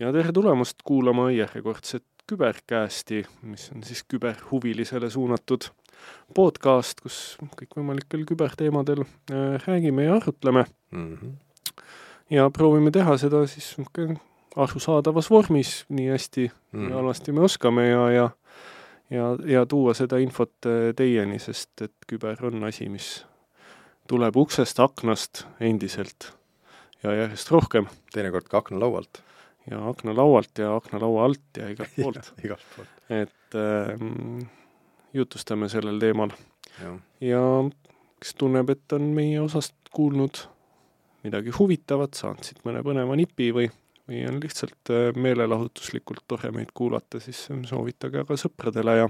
ja tere tulemast kuulama järjekordset küberkästi, mis on siis küberhuvilisele suunatud podcast, kus kõikvõimalikel küberteemadel äh, räägime ja arutleme mm. -hmm. ja proovime teha seda siis arusaadavas vormis, nii hästi Mm. mm. ja halvasti me oskame ja, ja ja, ja tuua seda infot äh, teieni, sest et küber on asi, mis tuleb uksest, aknast endiselt ja järjest rohkem teinekord ka aknalaualt. Ja aknalaualt ja aknalaua alt ja igalt poolt. Igalt poolt, et ähm, jutustame sellel teemal. Ja kes tunneb, et on meie osast kuulnud midagi huvitavat, saanud siit mõne põneva nipi või, või on lihtsalt äh, meelelahutuslikult tore meid kuulata, siis soovitage aga sõpradele ja,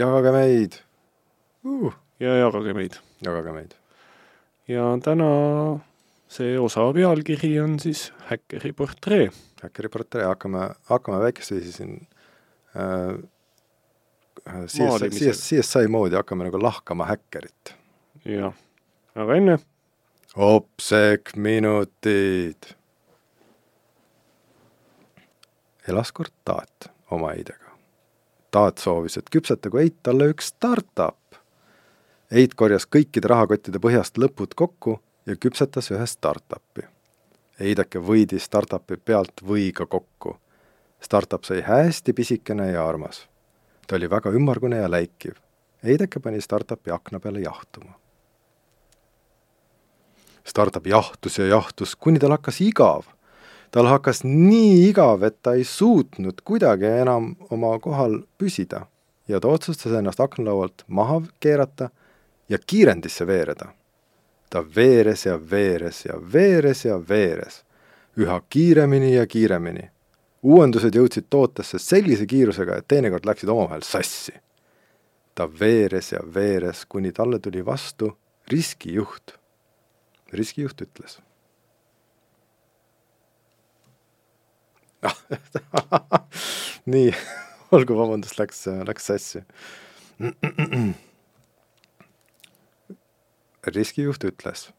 jagage meid! Uh,, ja jagage meid. jagage meid. ja täna see osa pealkiri on siis Häkkeri portree. Häkkeri portree, hakkame, hakkame väikestviisi siin äh, CSI, Maalimisel. CSI, CSI moodi hakkame nagu lahkama häkkerit. jah, aga enne Opsek minutid. elas kord Taat oma eidega. Taat soovis, et küpsetagu Eit talle üks startup. Eit korjas kõikide rahakottide põhjast lõpud kokku ja küpsetas ühe startupi. Eidake võidi startupi pealt võiga kokku. Startup sai hästi pisikene ja armas. ta oli väga ümmargune ja läikiv. Eideke pani startupi akna peale jahtuma. Startup jahtus ja jahtus, kuni tal hakkas igav. tal hakkas nii igav, et ta ei suutnud kuidagi enam oma kohal püsida ja ta otsustas ennast aknalaualt maha keerata ja kiirendisse veereda. Ta veeres ja veeres ja veeres ja veeres, üha kiiremini ja kiiremini. uuendused jõudsid tootesse sellise kiirusega, et teinekord läksid omavahel sassi. ta veeres ja veeres, kuni talle tuli vastu riskijuht riskijuht ütles. nii, olgu, vabandust, läks, läks sassi. riskijuht ütles.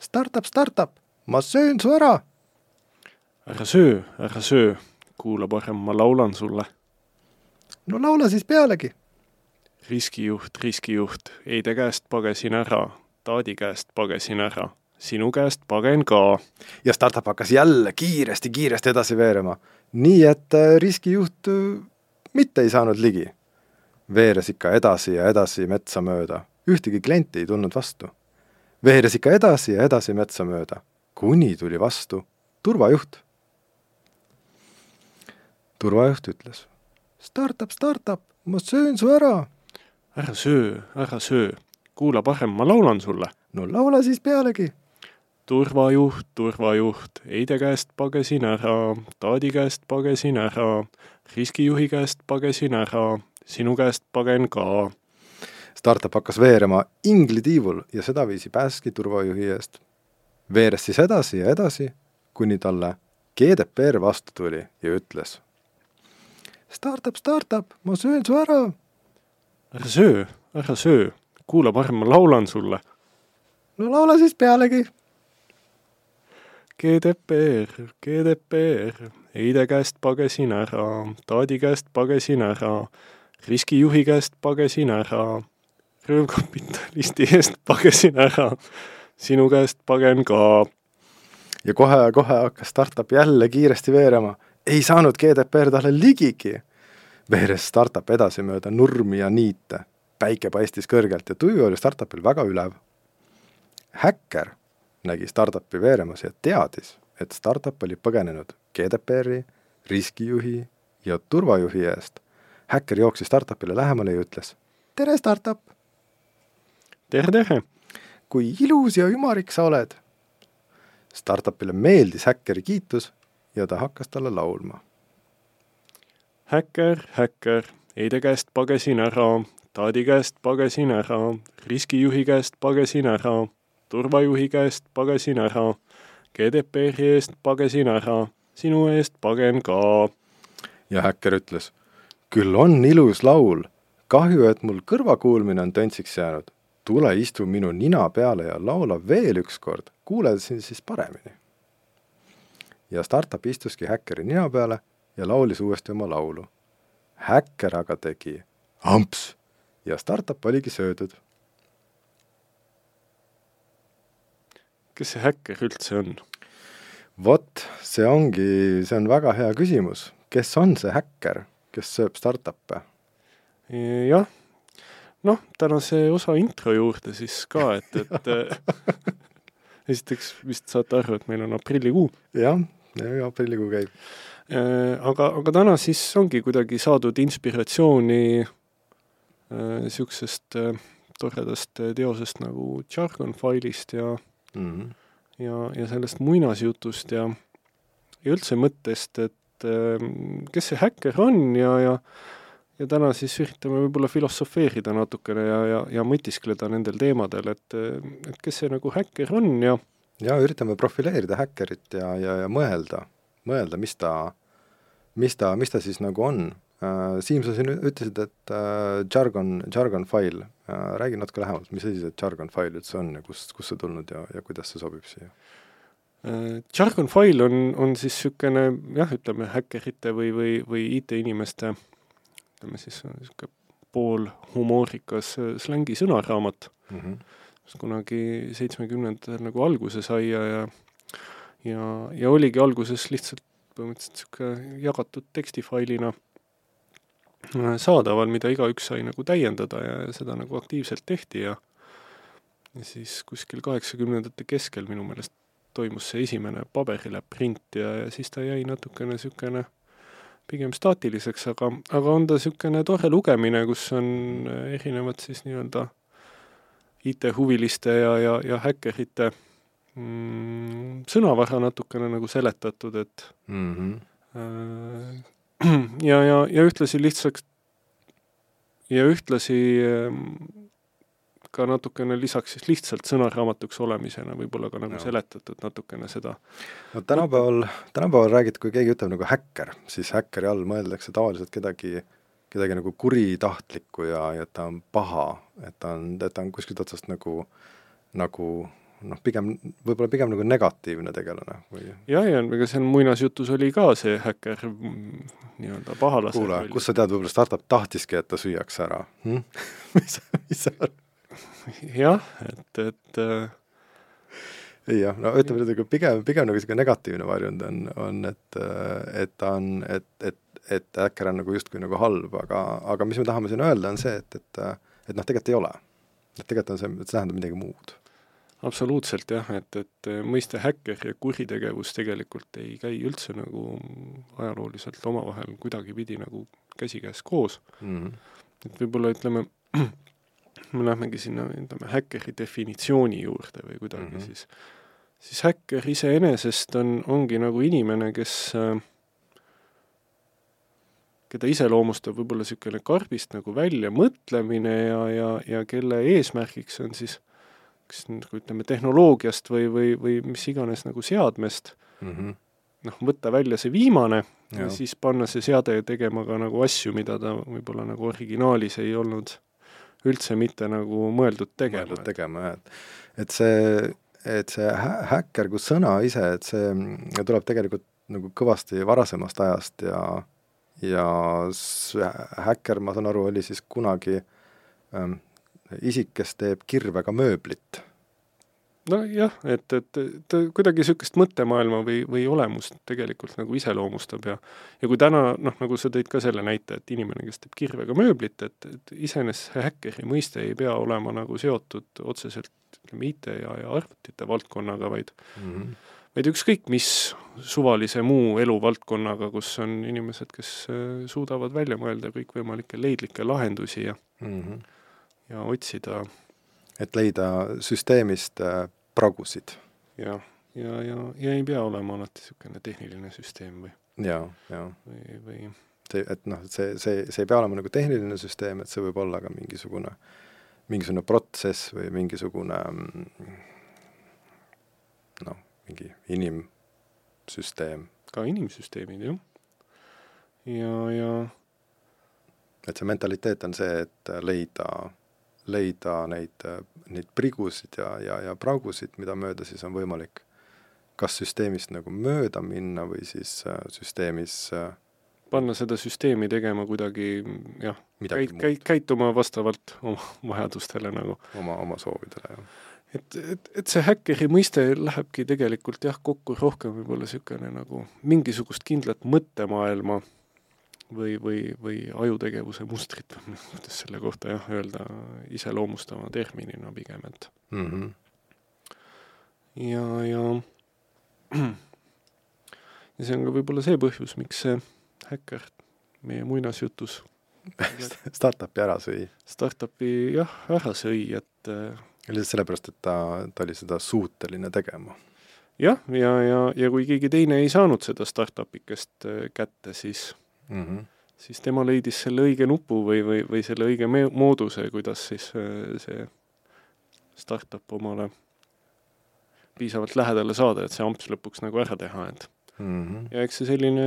Startup, startup, ma söön su ära. ära söö, ära söö, kuula parem, ma laulan sulle. no laula siis pealegi. riskijuht, riskijuht, Eide käest pagesin ära, Taadi käest pagesin ära, sinu käest pagen ka. ja startup hakkas jälle kiiresti-kiiresti edasi veerema, nii et äh, riskijuht äh, mitte ei saanud ligi. veeres ikka edasi ja edasi metsa mööda, ühtegi klienti ei tulnud vastu. Veeres ikka edasi ja edasi metsa mööda, kuni tuli vastu turvajuht. turvajuht ütles. Startup, startup, ma söön su ära. ära söö, ära söö, kuula parem, ma laulan sulle. no laula siis pealegi. turvajuht, turvajuht, Eide käest pagesin ära, Taadi käest pagesin ära, riskijuhi käest pagesin ära, sinu käest pagen ka. Startup hakkas veerema inglitiivul ja sedaviisi pääseski turvajuhi eest. veeres siis edasi ja edasi, kuni talle GDPR vastu tuli ja ütles. Startup, startup, ma söön su ära. ära söö, ära söö, kuula parem, ma laulan sulle. no laula siis pealegi. GDPR, GDPR, Eide käest pagesin ära, Taadi käest pagesin ära, riskijuhi käest pagesin ära, röövkapitalisti eest pagesin ära, sinu käest pagen ka. ja kohe-kohe hakkas startup jälle kiiresti veerema. ei saanud GDPR talle ligigi. veeres startup edasi mööda nurmi ja niite. päike paistis kõrgelt ja tuju oli startupil väga ülev. häkker nägi startupi veeremas ja teadis, et startup oli põgenenud GDPR-i, riskijuhi ja turvajuhi eest. häkker jooksis startupile lähemale ja ütles. tere, startup! Tere, tere! kui ilus ja ümarik sa oled! Startupile meeldis häkkeri kiitus ja ta hakkas talle laulma. häkker, häkker, Eide käest pagesin ära, Taadi käest pagesin ära, riskijuhi käest pagesin ära, turvajuhi käest pagesin ära, GDPR-i eest pagesin ära, sinu eest pagen ka. ja häkker ütles, küll on ilus laul, kahju, et mul kõrvakuulmine on töntsiks jäänud. Tule istu minu nina peale ja laula veel ükskord, kuule sind siis paremini. ja startup istuski häkkeri nina peale ja laulis uuesti oma laulu. häkker aga tegi amps ja startup oligi söödud. kes see häkker üldse on? vot, see ongi, see on väga hea küsimus. kes on see häkker, kes sööb startup'e? jah, noh, tänase osa intro juurde siis ka, et, et esiteks vist saate aru, et meil on aprillikuu. jah, aprillikuu käib. Äh, aga, aga täna siis ongi kuidagi saadud inspiratsiooni niisugusest äh, äh, toredast teosest nagu Jargon failist ja mm, -hmm. ja, ja sellest muinasjutust ja, ja üldse mõttest, et kes see häkker on ja, ja ja täna siis üritame võib-olla filosofeerida natukene ja, ja, ja mõtiskleda nendel teemadel, et, et kes see nagu häkker on ja ja üritame profileerida häkkerit ja, ja, ja mõelda, mõelda, mis ta, mis ta, mis ta siis nagu on. Äh, Siim, sa siin ütlesid, et äh, jargon, jargon file äh,, räägi natuke lähemalt, mis asi see jargon file üldse on ja kust, kust see tulnud ja, ja kuidas see sobib siia? Jargon file on, on siis niisugune jah, ütleme häkkerite või, või, või IT-inimeste ütleme siis niisugune poolhumoorikas äh, slängi sõnaraamat mm, -hmm. mis kunagi seitsmekümnendatel nagu alguse sai ja, ja ja, ja oligi alguses lihtsalt põhimõtteliselt niisugune jagatud tekstifailina äh, saadaval, mida igaüks sai nagu täiendada ja, ja seda nagu aktiivselt tehti ja ja siis kuskil kaheksakümnendate keskel minu meelest toimus see esimene paberile print ja, ja siis ta jäi natukene niisugune pigem staatiliseks, aga, aga on ta niisugune tore lugemine, kus on erinevad siis nii-öelda IT-huviliste ja, ja, ja häkkerite mm, sõnavara natukene nagu seletatud, et mm -hmm. ja, ja, ja ühtlasi lihtsalt ja ühtlasi ka natukene lisaks siis lihtsalt sõnaraamatuks olemisena võib-olla ka nagu no. seletatud natukene seda. no tänapäeval, tänapäeval räägid, kui keegi ütleb nagu häkker, siis häkkeri all mõeldakse tavaliselt kedagi, kedagi nagu kuritahtlikku ja, ja ta on paha, et ta on, et ta on kuskilt otsast nagu, nagu noh, pigem, võib-olla pigem nagu negatiivne tegelane või? jah, ja ega seal muinasjutus oli ka see häkker mm, nii-öelda pahalase kuule, kust sa tead, võib-olla startup tahtiski, et ta süüaks ära hm? mis mis sa arvad? Jah, et, et äh, jah, no ütleme nüüd, pigem, pigem nagu niisugune negatiivne varjund on, on, et, et ta on, et, et, et äkker on nagu justkui nagu halb, aga, aga mis me tahame siin öelda, on see, et, et et noh, tegelikult ei ole. et tegelikult on see, see tähendab midagi muud. absoluutselt jah, et, et mõiste häkker ja kuritegevus tegelikult ei käi üldse nagu ajalooliselt omavahel kuidagipidi nagu käsikäes koos mm. -hmm. et võib-olla ütleme, me lähmegi sinna, ütleme, häkkeri definitsiooni juurde või kuidagi mm, -hmm. siis, siis häkker iseenesest on, ongi nagu inimene, kes äh, keda iseloomustab võib-olla niisugune karbist nagu väljamõtlemine ja, ja, ja kelle eesmärgiks on siis kas nagu ütleme, tehnoloogiast või, või, või mis iganes nagu seadmest mm -hmm. noh, võtta välja see viimane ja. ja siis panna see seade tegema ka nagu asju, mida ta võib-olla nagu originaalis ei olnud üldse mitte nagu mõeldud tegema. mõeldud tegema, jah, et et see, et see hä-, häkker kui sõna ise, et see tuleb tegelikult nagu kõvasti varasemast ajast ja ja see häkker, ma saan aru, oli siis kunagi ähm, isik, kes teeb kirvega mööblit nojah, et, et ta kuidagi niisugust mõttemaailma või, või olemust tegelikult nagu iseloomustab ja ja kui täna noh, nagu sa tõid ka selle näite, et inimene, kes teeb kirvega mööblit, et, et iseenesest see häkkeri mõiste ei pea olema nagu seotud otseselt ütleme, IT ja, ja arvutite valdkonnaga, vaid mm -hmm. vaid ükskõik mis suvalise muu eluvaldkonnaga, kus on inimesed, kes äh, suudavad välja mõelda kõikvõimalikke leidlikke lahendusi ja mm -hmm. ja otsida et leida süsteemist äh, pragusid. jah, ja, ja, ja, ja ei pea olema alati niisugune tehniline süsteem või jaa, jaa. või, või see, et noh, see, see, see ei pea olema nagu tehniline süsteem, et see võib olla ka mingisugune, mingisugune protsess või mingisugune mm, noh, mingi inimsüsteem. ka inimsüsteemid, jah. ja, ja et see mentaliteet on see, et leida leida neid, neid prigusid ja, ja, ja praugusid, mida mööda siis on võimalik, kas süsteemist nagu mööda minna või siis äh, süsteemis äh, panna seda süsteemi tegema kuidagi jah, midagi käi-, käi-, käituma vastavalt oma vajadustele nagu. oma, oma soovidele, jah. et, et, et see häkkeri mõiste lähebki tegelikult jah, kokku rohkem võib-olla niisugune nagu mingisugust kindlat mõttemaailma või, või, või ajutegevuse mustrit, kuidas selle kohta jah, öelda, iseloomustava terminina pigem, et mm. -hmm. ja, ja ja see on ka võib-olla see põhjus, miks see häkker meie muinasjutus startup'i ära sõi. Startup'i jah, ära sõi, et äh, lihtsalt sellepärast, et ta, ta oli seda suuteline tegema. jah, ja, ja, ja, ja kui keegi teine ei saanud seda startup'ikest äh, kätte, siis mm, -hmm. siis tema leidis selle õige nupu või, või, või selle õige me-, mooduse, kuidas siis äh, see startup omale piisavalt lähedale saada, et see amps lõpuks nagu ära teha, et mm. -hmm. ja eks see selline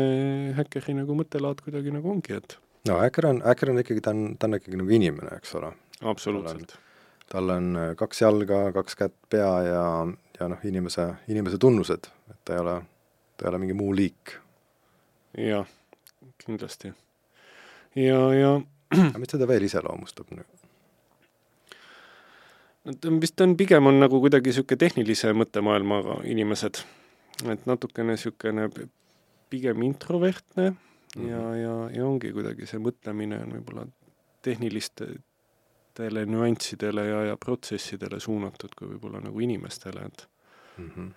häkkeri nagu mõttelaad kuidagi nagu ongi, et no häkker on, häkker on ikkagi, ta on, ta on ikkagi nagu inimene, eks ole. absoluutselt. tal on äh, kaks jalga, kaks kätt, pea ja, ja noh, inimese, inimese tunnused, et ta ei ole, ta ei ole mingi muu liik. jah, kindlasti. ja, ja aga mis teda veel iseloomustab nüüd? ta on vist on, pigem on nagu kuidagi niisugune tehnilise mõttemaailmaga inimesed et natukene niisugune pigem introvertne mm -hmm. ja, ja, ja ongi kuidagi see mõtlemine on võib-olla tehnilistele nüanssidele ja, ja protsessidele suunatud kui võib-olla nagu inimestele, et mm -hmm.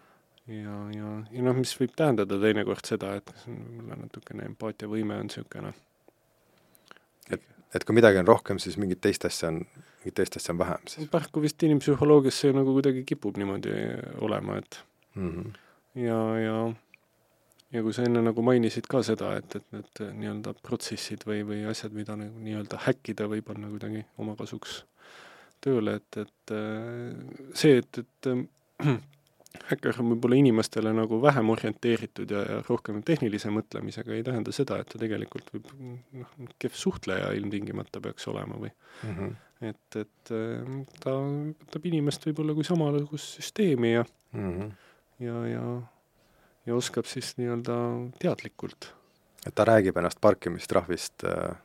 Ja, ja, ja noh, mis võib tähendada teinekord seda, et võib-olla natukene empaatiavõime on niisugune et, et kui midagi on rohkem, siis mingit teist asja on, mingit teist asja on vähem siis? paraku vist inimpsühholoogias see nagu kuidagi kipub niimoodi olema, et mm -hmm ja, ja ja kui sa enne nagu mainisid ka seda, et, et need nii-öelda protsessid või, või asjad, mida nagu nii-öelda häkkida või panna kuidagi oma kasuks tööle, et, et äh, see, et, et häkker on võib-olla inimestele nagu vähem orienteeritud ja, ja rohkem tehnilise mõtlemisega, ei tähenda seda, et ta tegelikult võib noh, kehv suhtleja ilmtingimata peaks olema või mm -hmm. et, et äh, ta võtab inimest võib-olla kui samasugust süsteemi ja mm -hmm ja, ja, ja oskab siis nii-öelda teadlikult. et ta räägib ennast parkimistrahvist äh,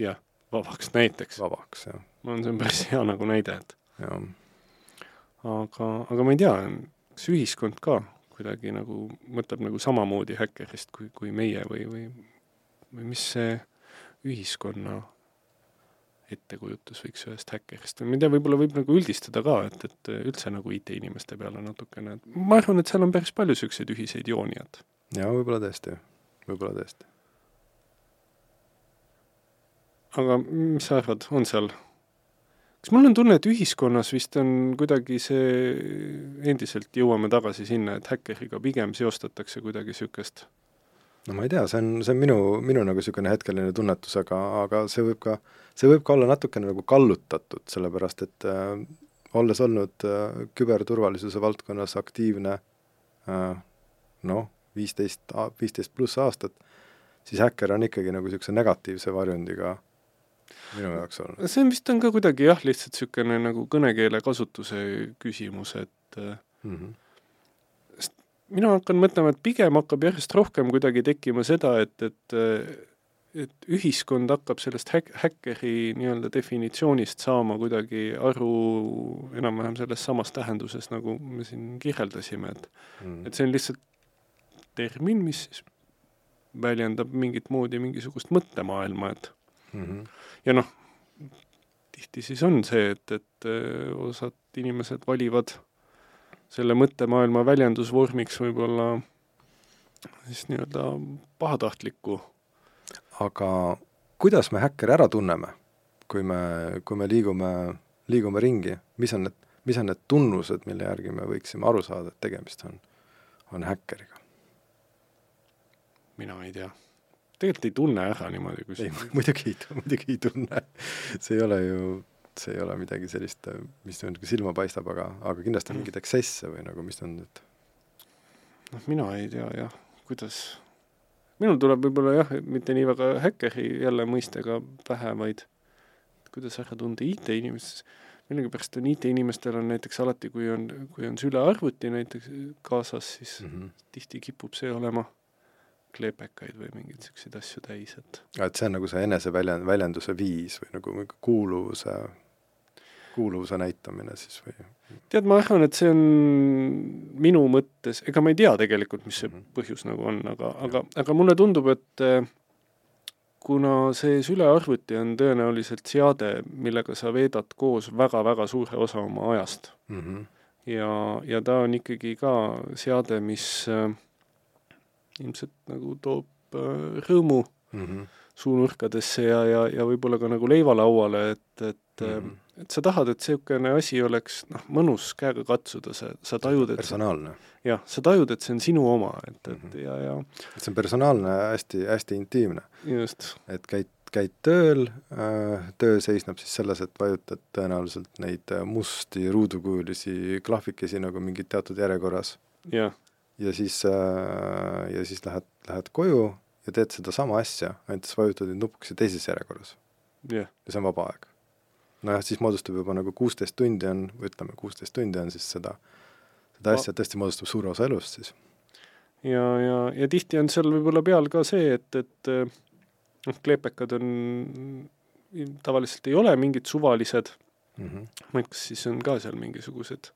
jah, vabaks näiteks. vabaks, jah. arvan, see on päris hea nagu näide, et jah. aga, aga ma ei tea, kas ühiskond ka kuidagi nagu mõtleb nagu samamoodi häkkerist kui, kui meie või, või või mis see ühiskonna ettekujutus võiks ühest häkkerist või ma ei tea, võib-olla võib nagu üldistada ka, et, et üldse nagu IT-inimeste peale natukene, et ma arvan, et seal on päris palju niisuguseid ühiseid jooni, et jaa, võib-olla tõesti, võib-olla tõesti. aga mis sa arvad, on seal kas mul on tunne, et ühiskonnas vist on kuidagi see, endiselt jõuame tagasi sinna, et häkkeriga pigem seostatakse kuidagi niisugust no ma ei tea, see on, see on minu, minu nagu niisugune hetkeline tunnetus, aga, aga see võib ka, see võib ka olla natukene nagu kallutatud, sellepärast et äh, olles olnud äh, küberturvalisuse valdkonnas aktiivne äh, noh, viisteist, viisteist pluss aastat, siis häkker on ikkagi nagu niisuguse negatiivse varjundiga minu jaoks olnud. see on vist, on ka kuidagi jah, lihtsalt niisugune nagu kõnekeele kasutuse küsimus, et mm -hmm mina hakkan mõtlema, et pigem hakkab järjest rohkem kuidagi tekkima seda, et, et et ühiskond hakkab sellest häk-, häkkeri nii-öelda definitsioonist saama kuidagi aru enam-vähem selles samas tähenduses, nagu me siin kirjeldasime, et mm. et see on lihtsalt termin, mis siis väljendab mingit moodi mingisugust mõttemaailma, et mm -hmm. Ja noh, tihti siis on see, et, et osad inimesed valivad selle mõttemaailma väljendusvormiks võib-olla siis nii-öelda pahatahtlikku. aga kuidas me häkkeri ära tunneme, kui me, kui me liigume, liigume ringi, mis on need, mis on need tunnused, mille järgi me võiksime aru saada, et tegemist on, on häkkeriga? mina ei tea. Tegelikult ei tunne ära niimoodi, kui ei, muidugi ei, muidugi ei tunne see ei ole ju see ei ole midagi sellist, mis nagu silma paistab, aga, aga kindlasti on mingeid eksesse või nagu, mis on need? noh, mina ei tea jah, kuidas, minul tuleb võib-olla jah, mitte nii väga häkkeri jälle mõistega pähe, vaid kuidas ära tunda IT-inimest, millegipärast on IT-inimestel on näiteks alati, kui on, kui on sülearvuti näiteks kaasas, siis mm -hmm. tihti kipub see olema kleepekaid või mingeid niisuguseid asju täis, et et see on nagu see eneseväljend, väljenduse viis või nagu mingi kuuluvuse, kuuluvuse näitamine siis või? tead, ma arvan, et see on minu mõttes, ega ma ei tea tegelikult, mis see mm -hmm. põhjus nagu on, aga, aga, aga mulle tundub, et äh, kuna see sülearvuti on tõenäoliselt seade, millega sa veedad koos väga-väga suure osa oma ajast mm. -hmm. ja, ja ta on ikkagi ka seade, mis äh, ilmselt nagu toob äh, rõõmu mm -hmm. suunurkadesse ja, ja, ja võib-olla ka nagu leivalauale, et, et mm -hmm. et sa tahad, et niisugune asi oleks noh, mõnus käega katsuda, sa, sa tajud, et personaalne. jah, sa tajud, et see on sinu oma, et, et mm -hmm. ja, ja et see on personaalne, hästi, hästi intiimne. just. et käid, käid tööl äh,, töö seisneb siis selles, et vajutad tõenäoliselt neid musti ruudukujulisi klahvikesi nagu mingid teatud järjekorras. jah ja siis äh,, ja siis lähed, lähed koju ja teed sedasama asja, ainult siis vajutad neid nupukesi teises järjekorras yeah.. ja see on vaba aeg. nojah, siis moodustub juba nagu kuusteist tundi on, või ütleme, kuusteist tundi on siis seda, seda asja tõesti moodustab suure osa elust siis. ja, ja, ja tihti on seal võib-olla peal ka see, et, et noh, kleepekad on, tavaliselt ei ole mingid suvalised mm, -hmm. ma tea, kas siis on ka seal mingisugused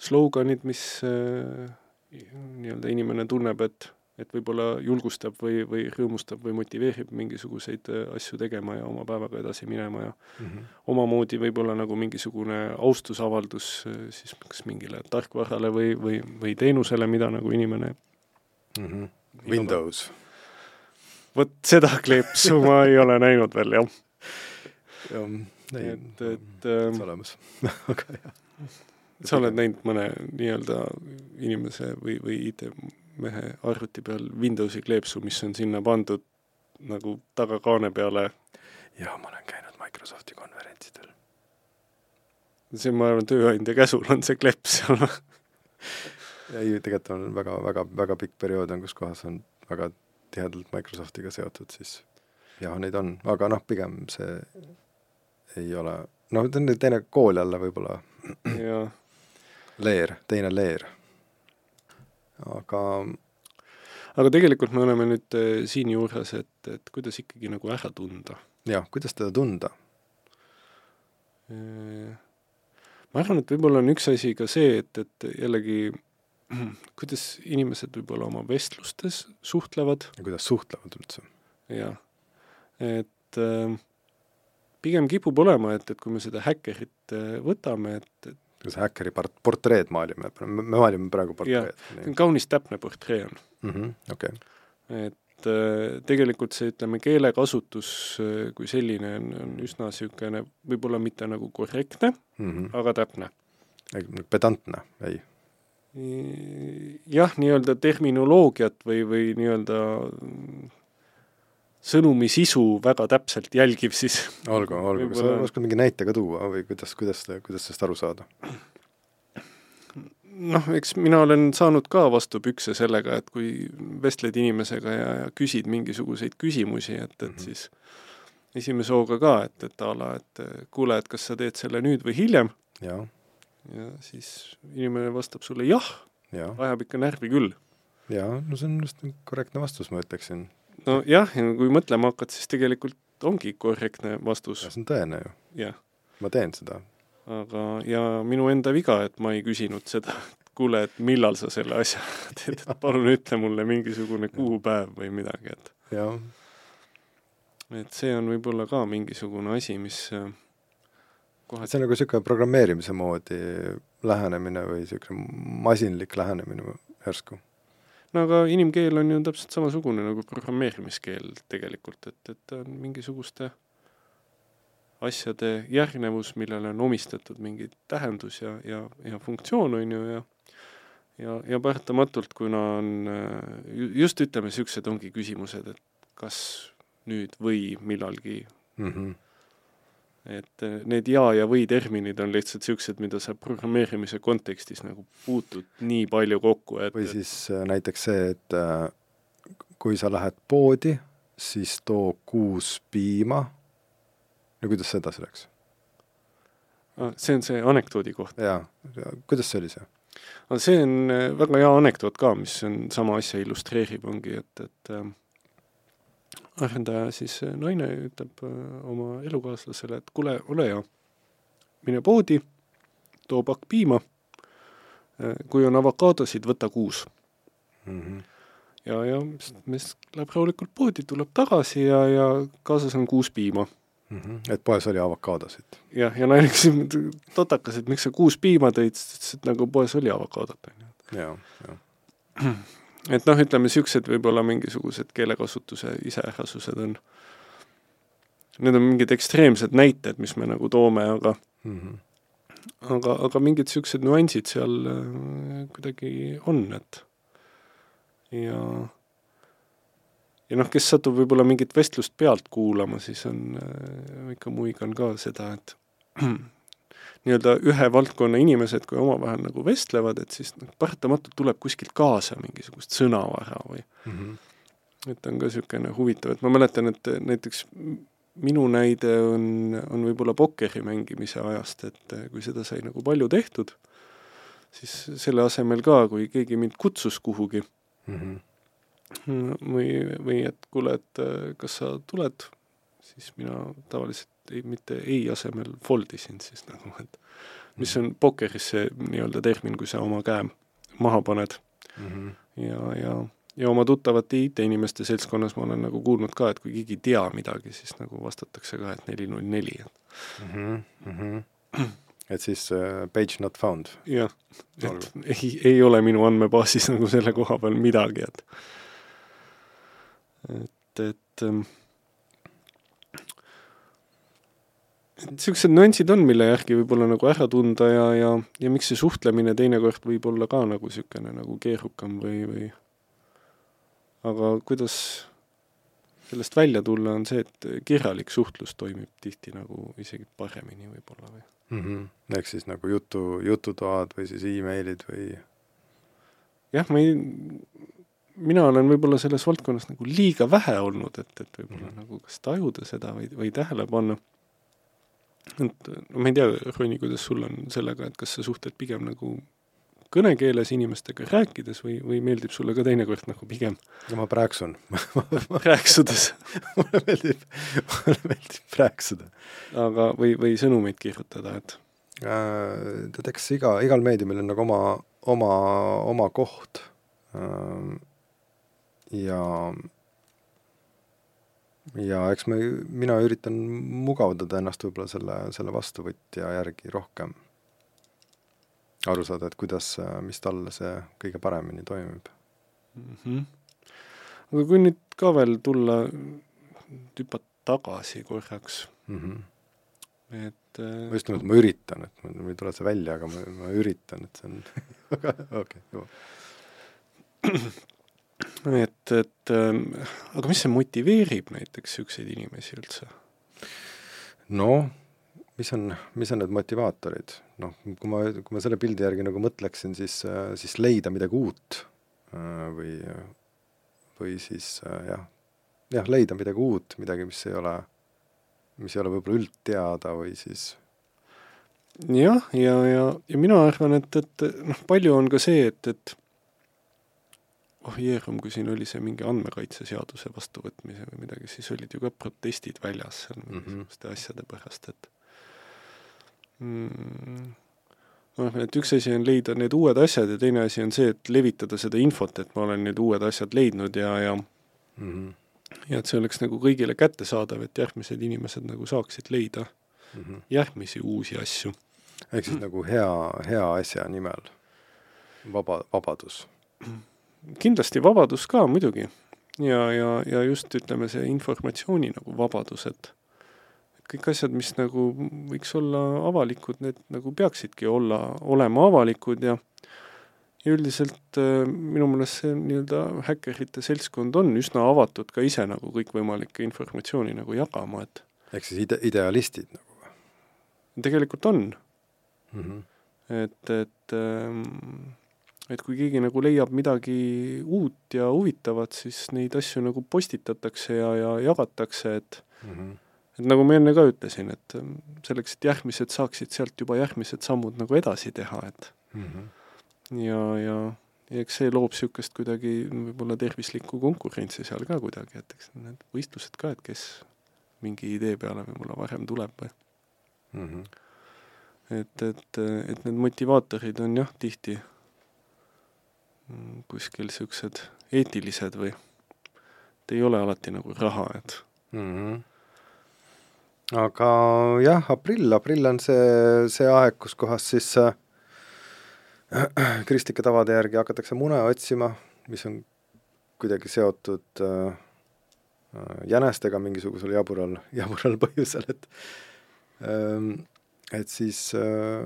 sloganid, mis äh, nii-öelda inimene tunneb, et, et võib-olla julgustab või, või rõõmustab või motiveerib mingisuguseid äh, asju tegema ja oma päevaga edasi minema ja mm -hmm. omamoodi võib-olla nagu mingisugune austusavaldus äh, siis kas mingile tarkvarale või, või, või teenusele, mida nagu inimene mm -hmm. Windows. vot seda kleepsu ma ei ole näinud veel, jah. jah, et, et ähm, olemas aga jah sa oled näinud mõne nii-öelda inimese või, või IT-mehe arvuti peal Windowsi kleepsu, mis on sinna pandud nagu tagakaane peale? jaa, ma olen käinud Microsofti konverentsidel. see, ma arvan, tööandja käsul on see kleeps seal ei, tegelikult on väga, väga, väga pikk periood on, kus kohas on väga tihedalt Microsoftiga seotud, siis jah, neid on, aga noh, pigem see ei ole, noh, ta on teine kool jälle võib-olla. jah leer, teine leer. aga aga tegelikult me oleme nüüd äh, siinjuures, et, et kuidas ikkagi nagu ära tunda. jah, kuidas teda tunda? Äh, ma arvan, et võib-olla on üks asi ka see, et, et jällegi kuidas inimesed võib-olla oma vestlustes suhtlevad. ja kuidas suhtlevad üldse. jah, et äh, pigem kipub olema, et, et kui me seda häkkerit äh, võtame, et, et kas häkkeri part-, portreed maalime, me maalime praegu portreed. kaunis täpne portree on mm. -hmm, okay. et äh, tegelikult see, ütleme, keelekasutus äh, kui selline on, on üsna niisugune võib-olla mitte nagu korrektne mm, -hmm. aga täpne. pedantne, ei? jah, nii-öelda terminoloogiat või, või nii-öelda sõnumi sisu väga täpselt jälgiv, siis olgu, olgu, kas sa oskad mingi näite ka tuua või kuidas, kuidas, kuidas sellest aru saada? noh, eks mina olen saanud ka vastu pükse sellega, et kui vestled inimesega ja, ja küsid mingisuguseid küsimusi, et, et mm -hmm. siis esimese hooga ka, et, et a la, et kuule, et kas sa teed selle nüüd või hiljem. ja siis inimene vastab sulle jah ja., ajab ikka närvi küll. jaa, no see on just korrektne vastus, ma ütleksin nojah, ja kui mõtlema hakkad, siis tegelikult ongi korrektne vastus. see on tõene ju. ma teen seda. aga, ja minu enda viga, et ma ei küsinud seda, et kuule, et millal sa selle asja teed, et palun ütle mulle mingisugune kuupäev või midagi, et jah. et see on võib-olla ka mingisugune asi, mis äh, kohe see on nagu niisugune programmeerimise moodi lähenemine või niisugune masinlik lähenemine järsku no aga inimkeel on ju täpselt samasugune nagu programmeerimiskeel tegelikult, et, et ta on mingisuguste asjade järgnevus, millele on omistatud mingi tähendus ja, ja, ja funktsioon, on ju, ja ja, ja paratamatult, kuna on just ütleme, niisugused ongi küsimused, et kas nüüd või millalgi mm -hmm et äh, need ja ja või terminid on lihtsalt niisugused, mida sa programmeerimise kontekstis nagu puutud nii palju kokku, et või siis äh, näiteks see, et äh, kui sa lähed poodi, siis too kuus piima, no kuidas see edasi läks? Ah, see on see anekdoodi koht. jaa, kuidas see oli see? aga see on väga hea anekdoot ka, mis on sama asja illustreerib, ongi, et, et arendaja siis äh, naine ütleb äh, oma elukaaslasele, et kuule, ole hea, mine poodi, too pakk piima, kui on avokaadosid, võta kuus mm. -hmm. ja, ja mees läheb rahulikult poodi, tuleb tagasi ja, ja kaasas on kuus piima mm. -hmm. et poes oli avokaadosid? jah, ja naine küsib totakas, et miks sa kuus piima tõid, siis ütles, et nagu poes oli avokaadot, on ju. jaa, jah. et noh, ütleme niisugused võib-olla mingisugused keelekasutuse iseärasused on, need on mingid ekstreemsed näited, mis me nagu toome, aga mm -hmm. aga, aga mingid niisugused nüansid seal äh, kuidagi on, et ja ja noh, kes satub võib-olla mingit vestlust pealt kuulama, siis on äh, ikka muigan ka seda, et nii-öelda ühe valdkonna inimesed, kui omavahel nagu vestlevad, et siis noh, paratamatult tuleb kuskilt kaasa mingisugust sõnavara või mm -hmm. et on ka niisugune huvitav, et ma mäletan, et näiteks minu näide on, on võib-olla pokkeri mängimise ajast, et kui seda sai nagu palju tehtud, siis selle asemel ka, kui keegi mind kutsus kuhugi mm, -hmm. või, või et kuule, et kas sa tuled, siis mina tavaliselt ei, mitte ei asemel fold isin siis nagu, et mis on pokeris see nii-öelda termin, kui sa oma käe maha paned mm. -hmm. ja, ja, ja oma tuttavate IT-inimeste seltskonnas ma olen nagu kuulnud ka, et kui keegi ei tea midagi, siis nagu vastatakse ka, et neli null neli, et. Mm -hmm. et siis uh, page not found? jah, et ei, ei ole minu andmebaasis nagu selle koha peal midagi, et et, et ähm, niisugused nüansid on, mille järgi võib-olla nagu ära tunda ja, ja, ja miks see suhtlemine teinekord võib olla ka nagu niisugune nagu keerukam või, või aga kuidas sellest välja tulla, on see, et kirjalik suhtlus toimib tihti nagu isegi paremini võib-olla või mm. -hmm. ehk siis nagu jutu, jututoad või siis emailid või? jah, ma ei, mina olen võib-olla selles valdkonnas nagu liiga vähe olnud, et, et võib-olla mm -hmm. nagu kas tajuda seda või, või tähele panna et no ma ei tea, Ronni, kuidas sul on sellega, et kas sa suhtled pigem nagu kõnekeeles inimestega rääkides või, või meeldib sulle ka teinekord nagu pigem no ma prääksun rääksudes mulle meeldib, mulle meeldib rääksuda. aga, või, või sõnumeid kirjutada, et äh, tead, eks iga, igal meediumil on nagu oma, oma, oma koht äh,. ja ja eks me, mina üritan mugavdada ennast võib-olla selle, selle vastuvõtja järgi rohkem. aru saada, et kuidas, mis talle see kõige paremini toimib mm. -hmm. aga kui nüüd ka veel tulla, hüpata tagasi korraks mm, -hmm. et äh, ma just nimelt, ma üritan, et mul ei tule see välja, aga ma, ma üritan, et see on okei juba et, et ähm, aga mis see motiveerib näiteks niisuguseid inimesi üldse? noh, mis on, mis on need motivaatorid? noh, kui ma, kui ma selle pildi järgi nagu mõtleksin, siis, siis leida midagi uut äh, või, või siis äh, jah, jah, leida midagi uut, midagi, mis ei ole, mis ei ole võib-olla üldteada või siis jah, ja, ja, ja, ja mina arvan, et, et noh, palju on ka see, et, et oh jeerum, kui siin oli see mingi andmekaitseseaduse vastuvõtmise või midagi, siis olid ju ka protestid väljas seal mingisuguste mm -hmm. asjade pärast, et mm, noh, et üks asi on leida need uued asjad ja teine asi on see, et levitada seda infot, et ma olen need uued asjad leidnud ja, ja mm -hmm. ja et see oleks nagu kõigile kättesaadav, et järgmised inimesed nagu saaksid leida mm -hmm. järgmisi uusi asju. ehk siis mm -hmm. nagu hea, hea asja nimel vaba, vabadus kindlasti vabadus ka muidugi. ja, ja, ja just ütleme, see informatsiooni nagu vabadus, et kõik asjad, mis nagu võiks olla avalikud, need nagu peaksidki olla, olema avalikud ja ja üldiselt äh, minu meelest see nii-öelda häkkerite seltskond on üsna avatud ka ise nagu kõikvõimalikke informatsiooni nagu jagama, et ehk siis ide-, idealistid nagu või? tegelikult on mm. -hmm. et, et ähm, et kui keegi nagu leiab midagi uut ja huvitavat, siis neid asju nagu postitatakse ja, ja jagatakse, et mm -hmm. et nagu ma enne ka ütlesin, et ähm, selleks, et järgmised saaksid sealt juba järgmised sammud nagu edasi teha, et mm -hmm. ja, ja, ja eks see loob niisugust kuidagi võib-olla tervislikku konkurentsi seal ka kuidagi, et eks need võistlused ka, et kes mingi idee peale võib-olla varem tuleb või mm. -hmm. et, et, et need motivaatorid on jah, tihti kuskil niisugused eetilised või et ei ole alati nagu raha, et mm. -hmm. aga jah, aprill, aprill on see, see aeg, kus kohas siis äh, kristlike tavade järgi hakatakse mune otsima, mis on kuidagi seotud äh, äh jänestega mingisugusel jabural, jabural põhjusel, et ähm, et siis äh,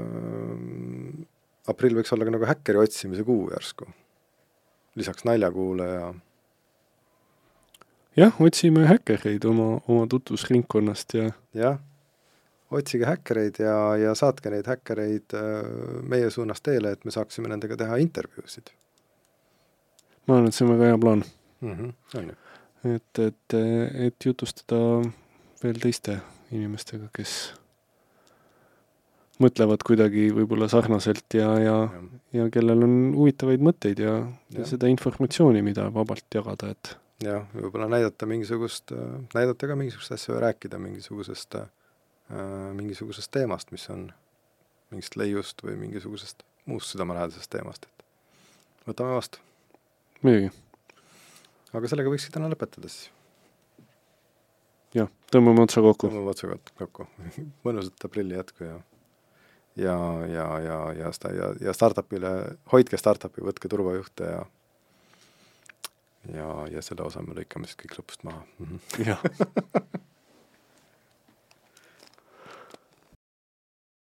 aprill võiks olla ka nagu häkkeri otsimise kuu järsku. Lisaks naljakuule ja jah, otsime häkkereid oma, oma tutvusringkonnast ja jah, otsige häkkereid ja, ja saatke neid häkkereid äh, meie suunas teele, et me saaksime nendega teha intervjuusid. ma arvan, et see on väga hea plaan mm. -hmm, on ju. et, et, et jutustada veel teiste inimestega, kes mõtlevad kuidagi võib-olla sarnaselt ja, ja, ja., kellel on huvitavaid mõtteid ja, ja., ja seda informatsiooni, mida vabalt jagada, et jah, võib-olla näidata mingisugust, näidata ka mingisugust asja või rääkida mingisugusest äh,, mingisugusest teemast, mis on mingist leiust või mingisugusest muust südamelähedasest teemast, et võtame vastu. muidugi. aga sellega võikski täna lõpetada siis. jah, tõmbame otsa kokku. tõmbame otsa kokku mõnusat aprilli jätku ja ja, ja, ja, ja, ja, ja startupile, hoidke startupi, võtke turvajuhte ja ja, ja selle osa me lõikame siis kõik lõpust maha. jah